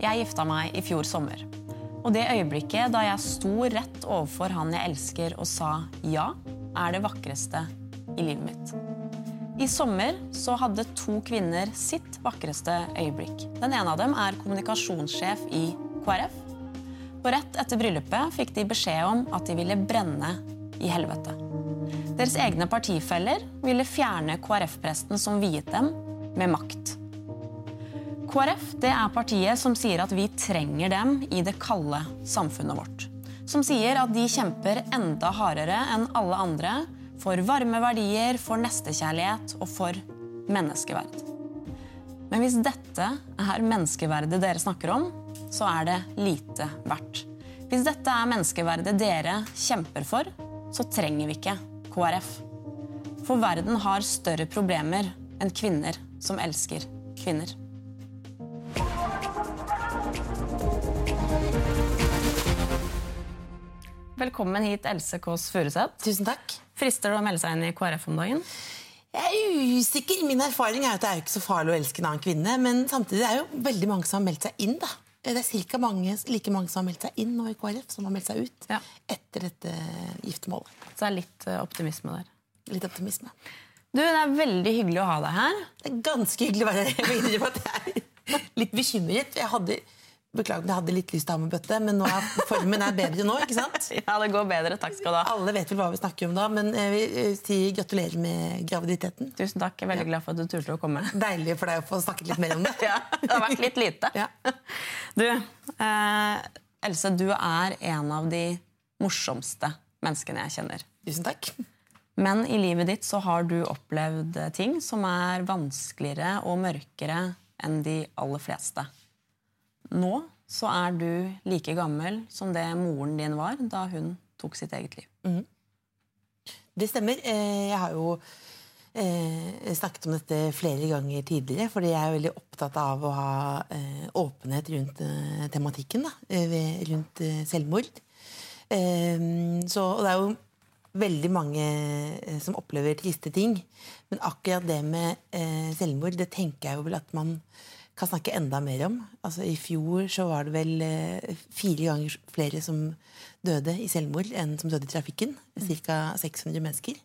Jeg gifta meg i fjor sommer. Og det øyeblikket da jeg sto rett overfor han jeg elsker og sa ja, er det vakreste i livet mitt. I sommer så hadde to kvinner sitt vakreste øyeblikk. Den ene av dem er kommunikasjonssjef i KrF. Og rett etter bryllupet fikk de beskjed om at de ville brenne i helvete. Deres egne partifeller ville fjerne KrF-presten som viet dem, med makt. KrF det er partiet som sier at vi trenger dem i det kalde samfunnet vårt. Som sier at de kjemper enda hardere enn alle andre for varme verdier, for nestekjærlighet og for menneskeverd. Men hvis dette er menneskeverdet dere snakker om, så er det lite verdt. Hvis dette er menneskeverdet dere kjemper for, så trenger vi ikke KrF. For verden har større problemer enn kvinner som elsker kvinner. Velkommen hit, Else Kåss Furuseth. Tusen takk. Frister det å melde seg inn i KrF om dagen? Jeg er usikker. Min erfaring er at det er jo ikke så farlig å elske en annen kvinne. Men samtidig er det jo veldig mange som har meldt seg inn. da. Det er cirka mange, like mange som har meldt seg inn nå i KrF, som har meldt seg ut Ja. etter dette giftermålet. Så det er litt eh, optimisme der. Litt optimisme. Du, Det er veldig hyggelig å ha deg her. Det er ganske hyggelig å være her. Jeg innrømme at jeg er litt bekymret. Jeg hadde, beklager, jeg hadde litt lyst til å ha med bøtte, men er formen er bedre nå. ikke sant? Ja, det går bedre. Takk skal du ha. Alle vet vel hva vi snakker om da, men jeg vil eh, si gratulerer med graviditeten. Tusen takk. Jeg er veldig glad for at du turte å komme. Deilig for deg å få snakket litt mer om det. Ja, det har vært litt lite. Ja. Du, eh, Else, du er en av de morsomste menneskene jeg kjenner. Tusen takk. Men i livet ditt så har du opplevd ting som er vanskeligere og mørkere enn de aller fleste. Nå så er du like gammel som det moren din var da hun tok sitt eget liv. Det stemmer. Eh, Jeg har jo eh, snakket om dette flere ganger tidligere, fordi jeg er veldig opptatt av å ha eh, åpenhet rundt tematikken da, rundt selvmord. Så, og det er jo veldig mange som opplever triste ting. Men akkurat det med selvmord, det tenker jeg jo vel at man kan snakke enda mer om. Altså I fjor så var det vel eh, fire ganger flere som døde i selvmord enn som døde i trafikken. Ca. 600 mennesker.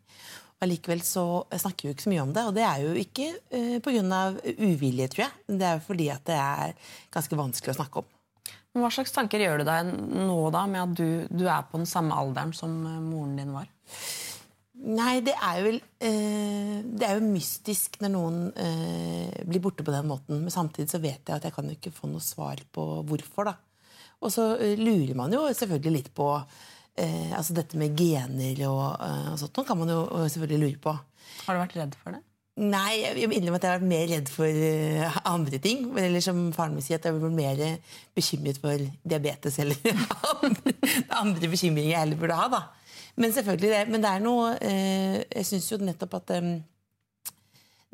Og Allikevel så snakker vi jo ikke så mye om det. Og det er jo ikke eh, pga. uvilje, tror jeg. Det er jo fordi at det er ganske vanskelig å snakke om. Men Hva slags tanker gjør du deg nå da med at du, du er på den samme alderen som eh, moren din var? Nei, det er jo vel eh, Det er jo mystisk når noen eh, blir borte på den måten. Men samtidig så vet jeg at jeg kan jo ikke få noe svar på hvorfor. da. Og så eh, lurer man jo selvfølgelig litt på eh, altså dette med gener og, eh, og sånt. noe kan man jo eh, selvfølgelig lure på. Har du vært redd for det? Nei, jeg jeg at jeg har vært mer redd for uh, andre ting. Eller som faren min sier, at jeg har vært mer bekymret for diabetes eller andre, andre bekymringer jeg heller burde ha. da. Men selvfølgelig, det, men det er noe eh, Jeg syns jo nettopp at eh,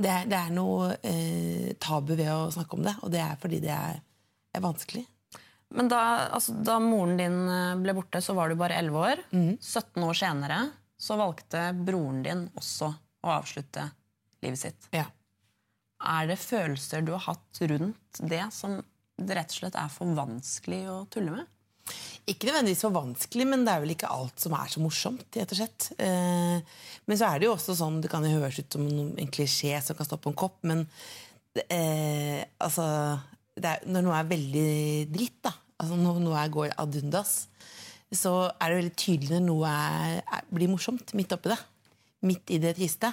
det, er, det er noe eh, tabu ved å snakke om det, og det er fordi det er, er vanskelig. Men da, altså, da moren din eh, ble borte, så var du bare 11 år. 17 år senere så valgte broren din også å avslutte livet sitt. Ja. Er det følelser du har hatt rundt det som det rett og slett er for vanskelig å tulle med? Ikke nødvendigvis for vanskelig, men det er vel ikke alt som er så morsomt. rett og slett. Eh, men så er det jo også sånn, det kan jo høres ut som en klisjé som kan stå på en kopp, men eh, altså er, Når noe er veldig dritt, da, altså når noe går ad undas, så er det veldig tydelig når noe er, er, blir morsomt midt oppi det. Midt i det triste.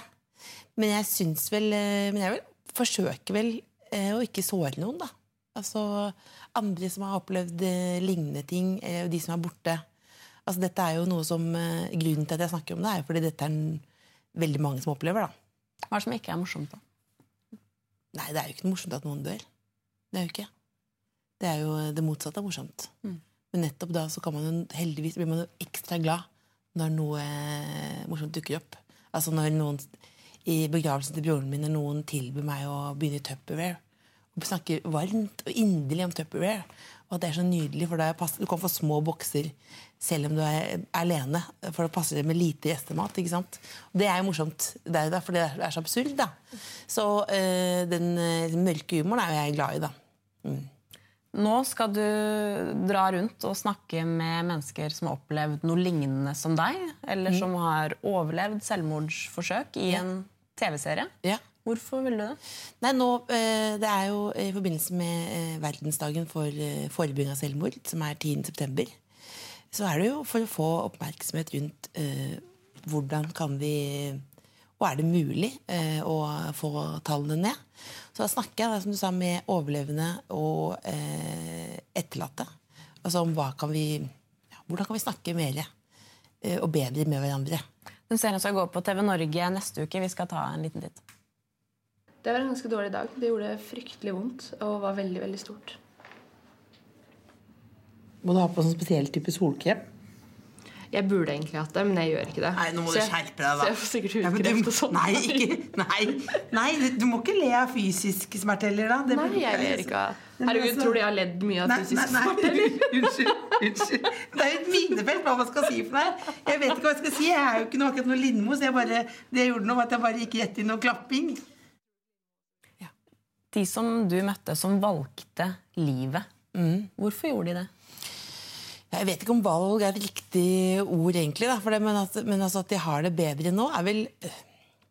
Men jeg syns vel eh, Men jeg vil, forsøker vel eh, å ikke såre noen, da. Altså andre som har opplevd eh, lignende ting, eh, og de som er borte. Altså dette er jo noe som eh, Grunnen til at jeg snakker om det, er fordi dette er veldig mange som opplever. da. Hva er det som ikke er morsomt? da? Nei, det er jo ikke noe morsomt at noen dør. Det er jo ikke. Det er jo det motsatte av morsomt. Men nettopp da så kan man jo heldigvis blir man jo ekstra glad når noe morsomt dukker opp. Altså når noen i begravelsen til broren min når noen tilbyr meg å begynne i Tupperware. Snakker varmt og inderlig om Tupperware. Og at det er så nydelig, for det er pass, du kan få små bokser selv om du er alene. For det passer med lite gjestemat. ikke sant? Og det er jo morsomt, det er derfor det er så absurd. da. Så øh, den eh, mørke humoren er jo jeg glad i, da. Nå skal du dra rundt og snakke med mennesker som har opplevd noe lignende som deg, eller som har overlevd selvmordsforsøk i en TV-serie. Ja. Hvorfor ville du det? Nei, nå, eh, Det er jo i forbindelse med eh, verdensdagen for eh, forebygging av selvmord, som er 10.9. Så er det jo for å få oppmerksomhet rundt eh, hvordan kan vi Og er det mulig eh, å få tallene ned? Så da snakker jeg som du sa, med overlevende og eh, etterlatte. Altså om hva kan vi, ja, hvordan kan vi snakke mer eh, og bedre med hverandre. Den serien skal gå på TV Norge neste uke. Vi skal ta en liten titt. Det var en ganske dårlig dag. Det gjorde fryktelig vondt og var veldig, veldig stort. Må du ha på sånn spesiell type solkrem? Jeg burde egentlig hatt det, men jeg gjør ikke det. Nei, nå må Så du jeg- skjerpe deg, da. Så jeg får sikkert Ja, hudkreft du- og sånn. Nei, ikke, nei, nei, du må ikke le av fysisk smerte heller, da. Det Nei, blir- jeg ler ikke av Herregud, altså- tror du jeg har ledd mye av Nei, fysisk smerte? Unnskyld. unnskyld. Det er jo et minefelt hva man skal si for deg. Jeg vet ikke hva jeg skal si. Jeg er jo ikke noe, akkurat noe Lindmo, så jeg bare, det jeg gjorde nå, var at jeg bare gikk rett inn og klapping. De som du møtte, som valgte livet, hvorfor gjorde de det? Jeg vet ikke om valg er et riktig ord, egentlig, da, det, men, at, men altså at de har det bedre nå, er vel øh,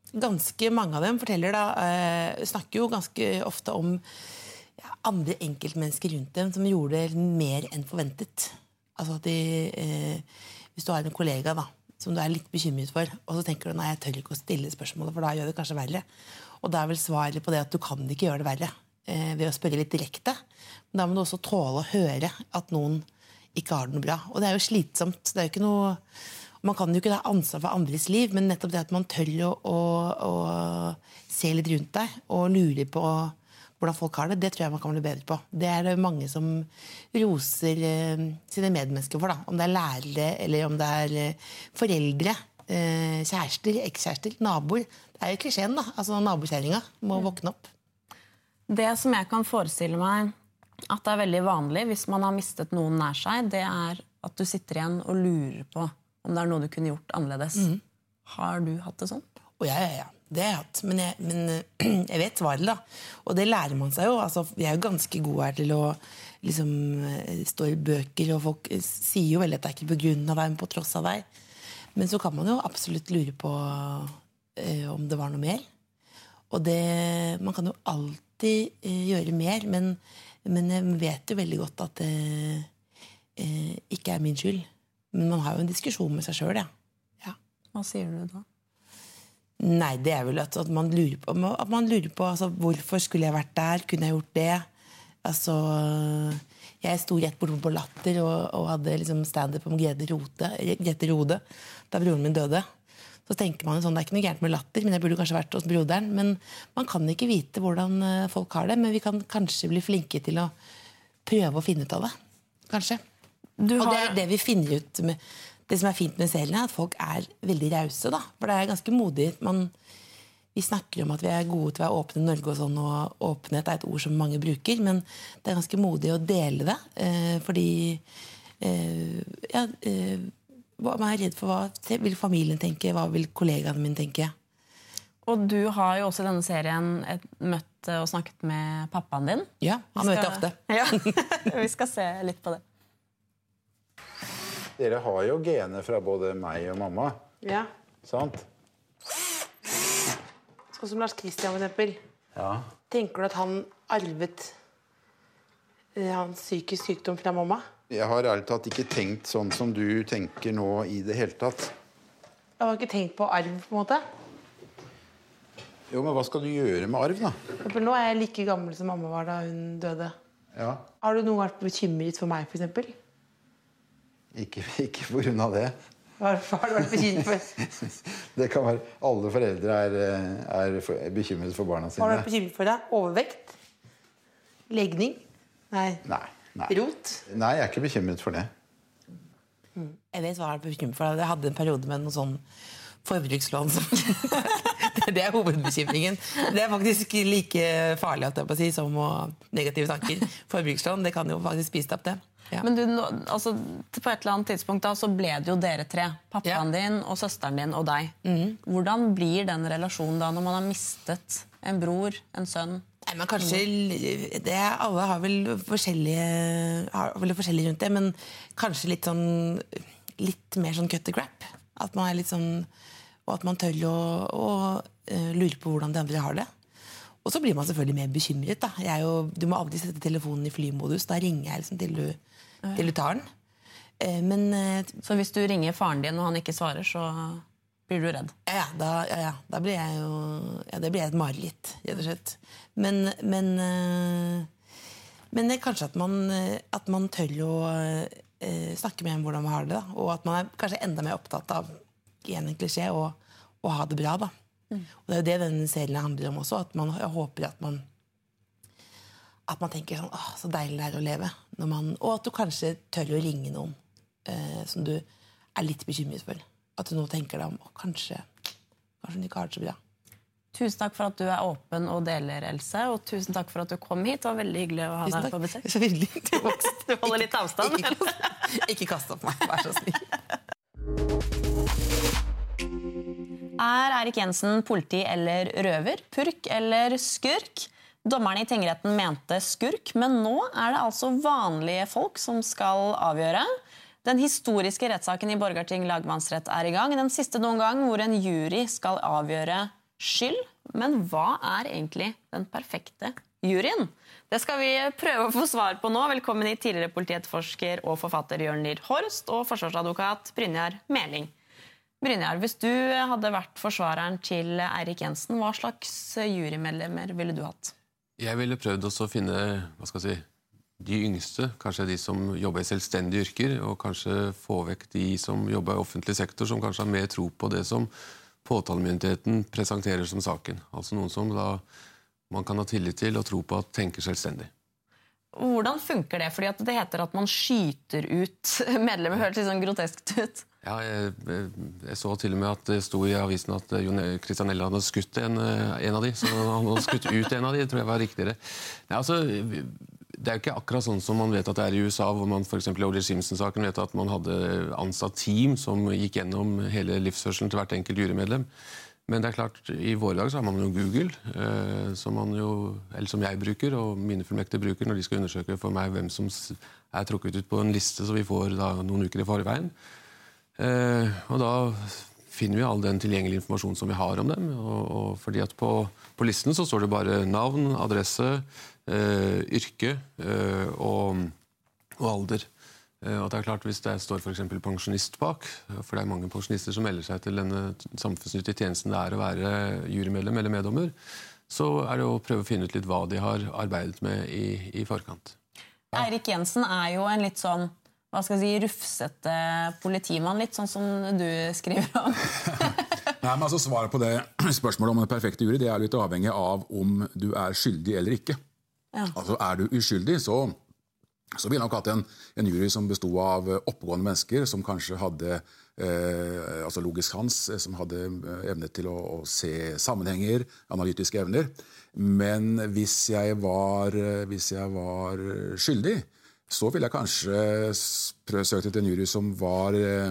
Ganske mange av dem da, eh, snakker jo ganske ofte om ja, andre enkeltmennesker rundt dem som gjorde mer enn forventet. Altså at de, eh, Hvis du har en kollega da, som du er litt bekymret for, og så tenker du nei, jeg tør ikke å stille spørsmålet, for da gjør det kanskje verre. Og da er vel svaret på det at du kan ikke gjøre det verre eh, ved å spørre litt direkte. Men da må du også tåle å høre at noen ikke har det noe bra. Og det er jo slitsomt. Det er jo ikke noe man kan jo ikke ta ansvar for andres liv, men nettopp det at man tør å, å, å se litt rundt deg og lure på hvordan folk har det, det tror jeg man kan bli bedre på. Det er det mange som roser eh, sine medmennesker for. da. Om det er lærere, eller om det er eh, foreldre, eh, kjærester, ekskjærester, naboer. Det er jo klisjeen, da. Altså Nabokjerringa må våkne opp. Det som jeg kan forestille meg at det er veldig vanlig hvis man har mistet noen nær seg, det er at du sitter igjen og lurer på om det er noe du kunne gjort annerledes. Har du hatt det sånn? Å, ja, ja, ja. Det har jeg hatt. Men jeg, men jeg vet svaret, da. Og det lærer man seg jo. Altså, vi er jo ganske gode her til å liksom eh, stå i bøker, og folk eh, sier jo veldig at det er ikke på grunn av deg, men på tross av deg. Men så kan man jo absolutt lure på eh, om det var noe mer. Og det Man kan jo alltid eh, gjøre mer, men, men jeg vet jo veldig godt at det eh, ikke er min skyld. Men man har jo en diskusjon med seg sjøl, ja. ja. Hva sier du da? Nei, det er vel at, at man lurer på, at man lurer på altså, hvorfor skulle jeg vært der, kunne jeg gjort det? Altså, jeg sto rett borte på Latter og, og hadde liksom standup om Grete Rode, da broren min døde. Så tenker man sånn, Det er ikke noe gærent med latter, men jeg burde kanskje vært hos broderen. Men man kan ikke vite hvordan eh, folk har det, men vi kan kanskje bli flinke til å prøve å finne ut av det. Kanskje. Du Og det er det vi finner ut med Det som er fint med serien, er at folk er veldig rause. da. For det er ganske modig. Man, vi snakker om at vi er gode til å være åpne i Norge, og sånn, og åpenhet er et ord som mange bruker. Men det er ganske modig å dele det. Eh, fordi eh, ja, eh, Man er redd for hva vil familien tenke, hva vil kollegaene mine tenke. Og du har jo også i denne serien møtt og snakket med pappaen din. Ja, han møter jeg ofte. Ja, Vi skal se litt på det. Dere har jo gener fra både meg og mamma. Ja, Sant? Sånn som Lars Kristian, f.eks. Ja. Tenker du at han arvet eh, hans psykisk sykdom fra mamma? Jeg har ærlig talt ikke tenkt sånn som du tenker nå i det hele tatt. Jeg har ikke tenkt på arv, på en måte. Jo, men hva skal du gjøre med arv, da? For nå er jeg like gammel som mamma var da hun døde. Ja. Har du noen gang vært bekymret for meg, f.eks.? Ikke, ikke på grunn av det. Hva har du vært bekymret for? Det kan være Alle foreldre er, er for- er bekymret for barna Hva har du vært bekymret for deg? Overvekt? Legning? Nei. Nei. Nei. Rot? Nei, jeg er ikke bekymret for det. Jeg vet hva jeg er bekymret for. Jeg hadde en periode med noe sånn forbrukslån som Det er hovedbekymringen. Det er faktisk like farlig si, som negative tanker. Forbrukslån det kan jo faktisk spise opp, det. Ja. Men du, altså, på et eller annet tidspunkt da, så ble det jo dere tre. Pappaen din og søsteren din og deg. Hvordan blir den relasjonen da når man har mistet en bror, en sønn Nei, men kanskje det, Alle har vel forskjellige har vel forskjellig rundt det, men kanskje litt sånn Litt mer sånn cut the crap. At man er litt sånn Og at man tør å, å uh, lure på hvordan de andre har det. Og så blir man selvfølgelig mer bekymret. Da. Jo, du må aldri sette telefonen i flymodus. Da ringer jeg liksom til du, til du tar den. Uh, men uh, Så hvis du ringer faren din og han ikke svarer, så blir du redd? Ja, da, ja, ja. da blir jeg jo ja, Det blir et mareritt, rett og slett. Men, men, men kanskje at man, at man tør å snakke med en hvordan man har det. Da. Og at man er kanskje enda mer opptatt av igjen en klisjé, å, å ha det bra. da. Mm. Og Det er jo det denne serien handler om også. At man jeg håper at man at man tenker sånn Åh, så deilig det er å leve. Man, og at du kanskje tør å ringe noen eh, som du er litt bekymret for. At du nå tenker deg om Å, kanskje, kanskje hun ikke har det så bra. Tusen takk for at du er åpen og deler, Else. Og tusen takk for at du kom hit. Det var veldig hyggelig å ha deg på besøk. Så hyggelig. Du, holder litt avstand? Ikke, ikke kast opp meg, vær så snill. Er Erik Jensen politi eller røver? Purk eller skurk? Dommerne i tingretten mente skurk, men nå er det altså vanlige folk som skal avgjøre. Den historiske rettssaken i Borgarting lagmannsrett er i gang. Den siste noen gang hvor en jury skal avgjøre skyld. Men hva er egentlig den perfekte juryen? Det skal vi prøve å få svar på nå. Velkommen hit, tidligere politietterforsker og forfatter Jørn Lier Horst og forsvarsadvokat Brynjar Meling. Brynjar, hvis du hadde vært forsvareren til Eirik Jensen, hva slags jurymedlemmer ville du hatt? Jeg ville prøvd å finne hva skal jeg si, de yngste, kanskje de som jobber i selvstendige yrker, og kanskje få vekk de som jobber i offentlig sektor, som kanskje har mer tro på det som påtalemyndigheten presenterer som saken. Altså noen som da man kan ha tillit til og tro på at tenker selvstendig. Hvordan funker det? Fordi Det heter at man skyter ut medlemmer. Høres litt sånn groteskt ut. Ja, jeg, jeg, så til og med at det sto i avisen at Jon Christianella hadde skutt en, en, av de. Så han hadde skutt ut en av de, tror jeg var riktigere. Nei, altså, det er jo ikke akkurat sånn som man vet at det er i USA, hvor man f.eks. i O.J. Simpson-saken vet at man hadde ansatt team som gikk gjennom hele livsførselen til hvert enkelt jurymedlem. Men det er klart, i våre dager så har man jo Google, eh, som, jo, eller som jeg bruker, og mine fullmektige bruker når de skal undersøke for meg hvem som er trukket ut på en liste så vi får da noen uker i forveien. Eh, og da finner vi all den tilgjengelige informasjonen som vi har om dem. Og, og fordi at på, på, listen så står det bare navn, adresse, eh, yrke eh, og, og, alder. Og det er klart Hvis det står f.eks. pensjonist bak, for det er mange pensjonister som melder seg til denne samfunnsnyttige tjenesten det er å være jurymedlem eller meddommer, så er det å prøve å finne ut litt hva de har arbeidet med i, i forkant. Eirik Jensen er jo en litt sånn hva skal jeg si, rufsete politimann, litt sånn som du skriver om. Nei, men altså Svaret på det spørsmålet om den perfekte jury det er litt avhengig av om du er skyldig eller ikke. Ja. Altså Er du uskyldig, så, så ville nok hatt en, en jury som besto av oppegående mennesker som kanskje hadde eh, altså logisk sans, eh, som hadde eh, evne til å, å, se sammenhenger, analytiske evner. Men hvis jeg var, eh, hvis jeg var skyldig, så ville jeg kanskje søkt etter en jury som var eh,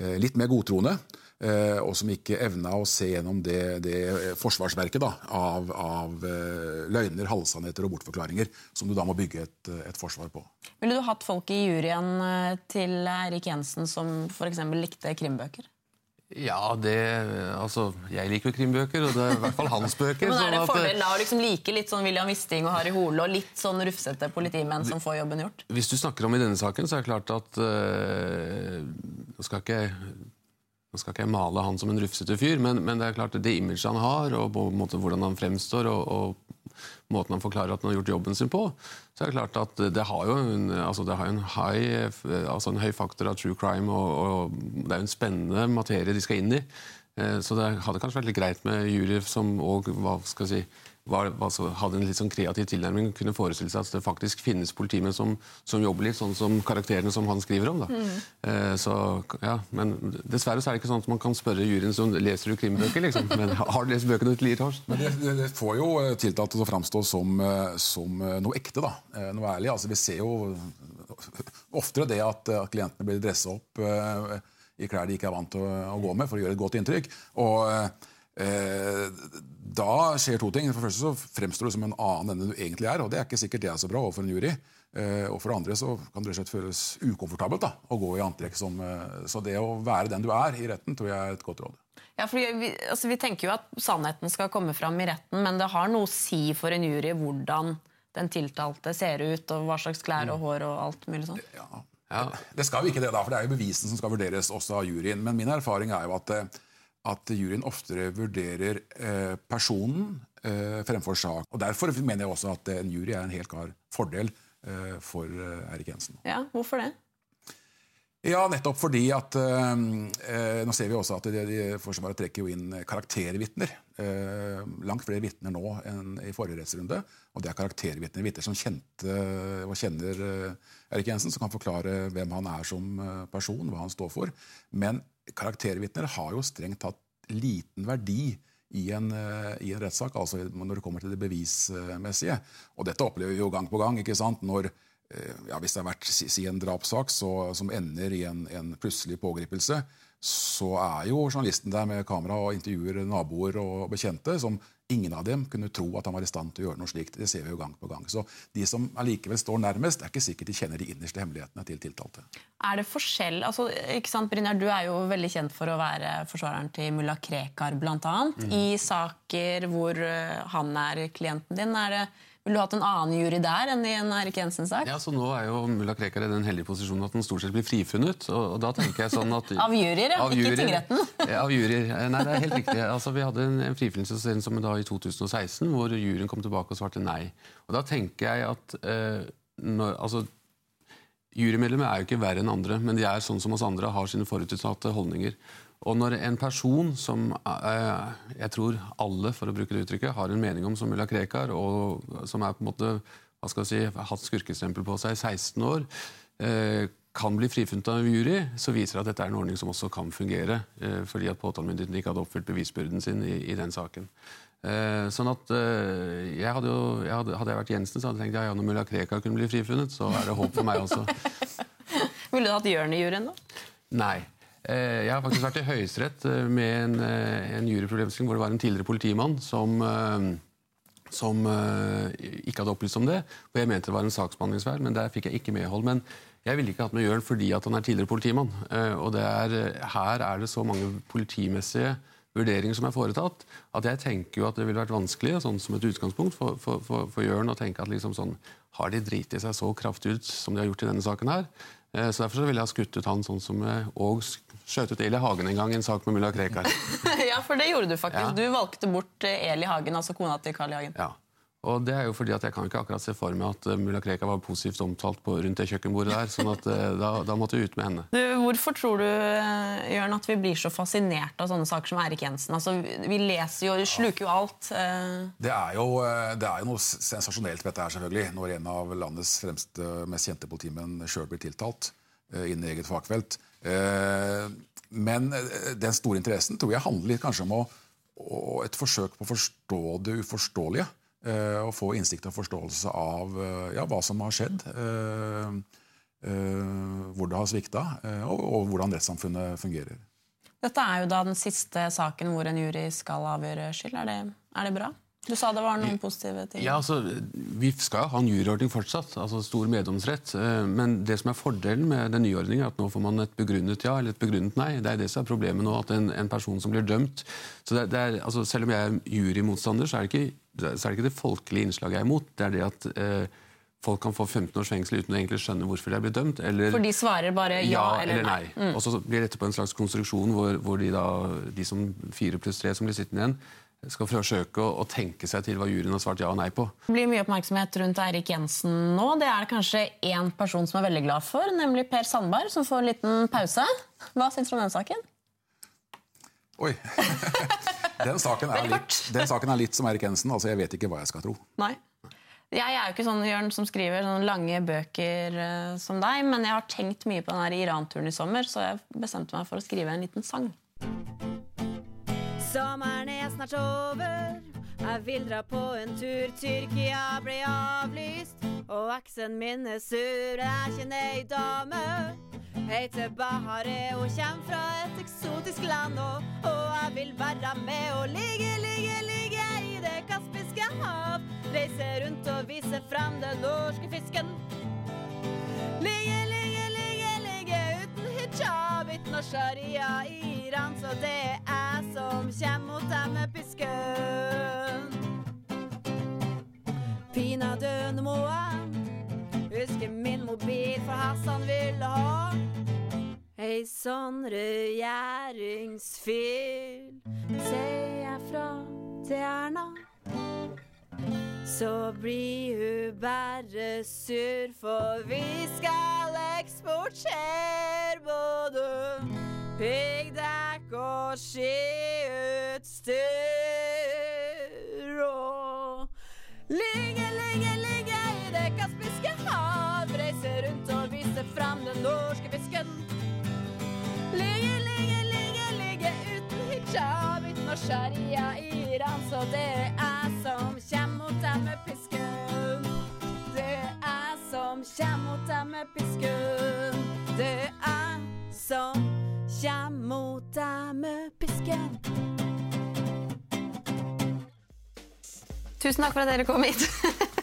eh, litt mer godtroende. Eh, og som ikke evna å se gjennom det, det forsvarsverket da, av, av, løgner, halvsannheter og bortforklaringer som du da må bygge et, et forsvar på. Ville du hatt folk i juryen til Eirik Jensen som f.eks. likte krimbøker? Ja, det Altså, jeg liker jo krimbøker, og det er i hvert fall hans bøker. Men Er det sånn av da å liksom like litt sånn William Wisting og Harry Hole og litt sånn rufsete politimenn som får jobben gjort? Hvis du snakker om i denne saken, så er det klart at øh, Nå skal ikke nå skal ikke jeg male han som en rufsete fyr, men, men det er klart det imaget han har, og på en måte hvordan han fremstår, og, og måten han forklarer at han har gjort jobben sin på, så er det klart at det har jo en, altså har en, high, altså en høy faktor av true crime, og, og, det er jo en spennende materie de skal inn i. Eh, så det hadde kanskje vært litt greit med jury som òg hva skal jeg si, var, altså, hadde en litt sånn kreativ tilnærming, kunne forestille seg at det faktisk finnes politimenn som, som, jobber litt sånn som karakterene som han skriver om. Mm. Eh, så, ja, men dessverre så er det ikke sånn at man kan spørre juryen som leser du krimbøker. Liksom. Men har du lest bøkene til Lier Horst? Men det, det, det, får jo tiltalte til å framstå som, eh, som, eh, noe ekte. da, Noe ærlig. Altså, vi ser jo oftere det at, at klientene blir dressa opp i klær de ikke er vant til å, å, gå med, for å gjøre et godt inntrykk. Og Eh, da skjer to ting. For det første så fremstår du som en annen enn du egentlig er, og det er ikke sikkert det er så bra overfor en jury. Eh, og for det andre så kan det rett og slett føles ukomfortabelt da, å gå i antrekk som eh, Så det å være den du er i retten, tror jeg er et godt råd. Ja, fordi vi, altså, vi tenker jo at sannheten skal komme fram i retten, men det har noe å si for en jury hvordan den tiltalte ser ut, og hva slags klær og hår og alt mulig sånn. Ja. Ja. Det skal jo ikke det, da, for det er jo bevisen som skal vurderes også av juryen. Men min erfaring er jo at, at juryen oftere vurderer eh, personen eh, fremfor sak. Og Derfor mener jeg også at en jury er en helt klar fordel Eh, for Erik Jensen. Ja, Hvorfor det? Ja, nettopp fordi at eh, Nå ser vi også at de, de Forsvaret trekker jo inn karaktervitner. Eh, langt flere vitner nå enn i forrige rettsrunde. Og det er karaktervitner. Vitner som kjente og kjenner eh, Erik Jensen, som kan forklare hvem han er som person, hva han står for. Men karaktervitner har jo strengt tatt liten verdi i en, eh, i en rettssak, altså når det kommer til det bevismessige. Og dette opplever vi jo gang på gang. ikke sant? Når, eh, ja, Hvis det har vært si, en drapssak som ender i en, en plutselig pågripelse, så er jo journalisten der med kamera og intervjuer naboer og bekjente som Ingen av dem kunne tro at han var i stand til å gjøre noe slikt. Det ser vi jo gang på gang. Så de som allikevel står nærmest, er ikke sikkert de kjenner de innerste hemmelighetene til tiltalte. Er det forskjell altså, ikke sant, Brynjar, Du er jo veldig kjent for å være forsvareren til mulla Krekar, bl.a. Mm. I saker hvor eh, han er klienten din. er det ville du hatt en annen jury der enn i en Erik Jensen-sak? Ja, så Nå er jo mulla Krekar i den heldige posisjonen at han stort sett blir frifunnet. og, og da tenker jeg sånn at... av juryer, ja. Av ikke tingretten. av juryer. Nei, det er helt riktig. Altså, Vi hadde en, en frifinnelse som da i 2016, hvor juryen kom tilbake og svarte nei. Og Da tenker jeg at eh, når, altså, Jurymedlemmer er jo ikke verre enn andre, men de er sånn som oss andre har sine forutinntatte holdninger. Og når en person som eh, jeg tror alle for å bruke det uttrykket, har en mening om som mulla Krekar, og som er på en måte, hva skal jeg si, hatt skurkestempel på seg i 16 år, eh, kan bli frifunnet av jury, så viser det at dette er en ordning som også kan fungere. Eh, fordi at påtalemyndigheten ikke hadde oppfylt bevisbyrden sin i, i den saken. sånn at jeg hadde, jo, jeg hadde, hadde jeg vært Jensen, så hadde jeg tenkt ja, ja, når mulla Krekar kunne bli frifunnet, så er det håp for meg også. Ville du hatt Jørn i juryen, da? Nei. Eh, jeg har faktisk vært i Høyesterett eh, med en, eh, en juryproblemstilling hvor det var en tidligere politimann som, som ikke hadde opplyst om det. Og jeg mente det var en saksbehandlingsfeil, men der fikk jeg ikke medhold. Men jeg ville ikke hatt med Jørn fordi han er tidligere politimann. Og er, her er det så mange politimessige vurderinger som er foretatt, at jeg tenker jo at det ville vært vanskelig sånn som et utgangspunkt for, for, for, for Jørn å tenke at liksom sånn, har de driti seg så kraftig ut som de har gjort i denne saken her? Så Derfor så ville jeg ha skutt ut han sånn som og skjøt ut Eli Hagen en gang i en sak med mulla Krekar. ja, for det gjorde du faktisk. Ja. Du valgte bort eh, Eli Hagen, altså kona til Carl I. Hagen. Ja. Og det er jo fordi at Jeg kan ikke akkurat se for meg at uh, mulla Krekar var positivt omtalt på, rundt det kjøkkenbordet der. sånn at uh, da, da, måtte vi ut med henne. Du, hvorfor tror du uh, Jørn, at vi blir så fascinert av sånne saker som Erik Jensen? Altså, vi leser jo, sluker jo alt. Det er jo, det, er jo, noe sensasjonelt ved dette her, selvfølgelig. Når en av landets fremste, mest kjente politimenn sjøl blir tiltalt innen eget fagfelt. Eh, men eh, den store interessen tror jeg handler kanskje om å, et forsøk på å forstå det uforståelige. Eh, og få innsikt og forståelse av ja, hva som har skjedd. Hvor det har svikta, og, og hvordan rettssamfunnet fungerer. Dette er jo da den siste saken hvor en jury skal avgjøre skyld. Er det, er det bra? Du sa det var noen positive ting. Ja, altså, Vi skal ha en juryordning fortsatt, altså stor meddomsrett. Eh, men det som er fordelen med den nye ordningen, er at nå får man et begrunnet ja eller et begrunnet nei. Det er det som er problemet nå, at en, en person som blir dømt så det, det er, altså, Selv om jeg er jurymotstander, så er, det ikke, så er det ikke det folkelige innslaget jeg er imot. Det er det at eh, folk kan få 15 års fengsel uten å egentlig skjønne hvorfor de er blitt dømt. Eller, For de svarer bare ja, ja eller, nei. nei. Mm. Og så blir det etterpå en slags konstruksjon hvor, hvor de, da, de som fire pluss tre som blir sittende igjen, skal forsøke å, å, tenke seg til hva juryen har svart ja og nei på. Det blir mye oppmerksomhet rundt Eirik Jensen nå. Det er det kanskje én person som er veldig glad for, nemlig Per Sandberg, som får en liten pause. Hva syns du om den saken? Oi. den, saken litt, den, saken er litt, som Erik Jensen. altså Jeg vet ikke hva jeg skal tro. Nei. Jeg er jo ikke sånn Jørn, som skriver sånne lange bøker uh, som deg, men jeg har tenkt mye på den Iran-turen i sommer, så jeg bestemte meg for å skrive en liten sang. Sommeren er snart over. Jeg vil dra på en tur. Tyrkia ble avlyst. Og eksen min er sur. Jeg kjenner ei dame. Heter Bahare og kommer fra et eksotisk land. Og, og jeg vil være med og ligge, ligge, ligge i det kaspiske hav. Reise rundt og vise frem den norske fisken. Ligge, ligge, ligge, ligge uten hijab, uten sharia i Iran. Så det er jeg som kommer mot deg med pisken. Pinadø, nå må jeg huske min mobil, for Hassan ville ha ei sånn regjeringsfyll. Sier jeg fra til Erna, så blir hun bare sur, for vi skal eksportere både piggdekk og skiutstyr og Ligge, ligge, ligge i det kaspiske hav. Reise rundt og vise fram den norske fisken. Uten noe sharia i Iran. Så det er jeg som kjem mot deg med pisken. Det er jeg som kjem mot deg med pisken. Det er jeg som kjem mot deg med pisken. Tusen takk for at dere kom hit.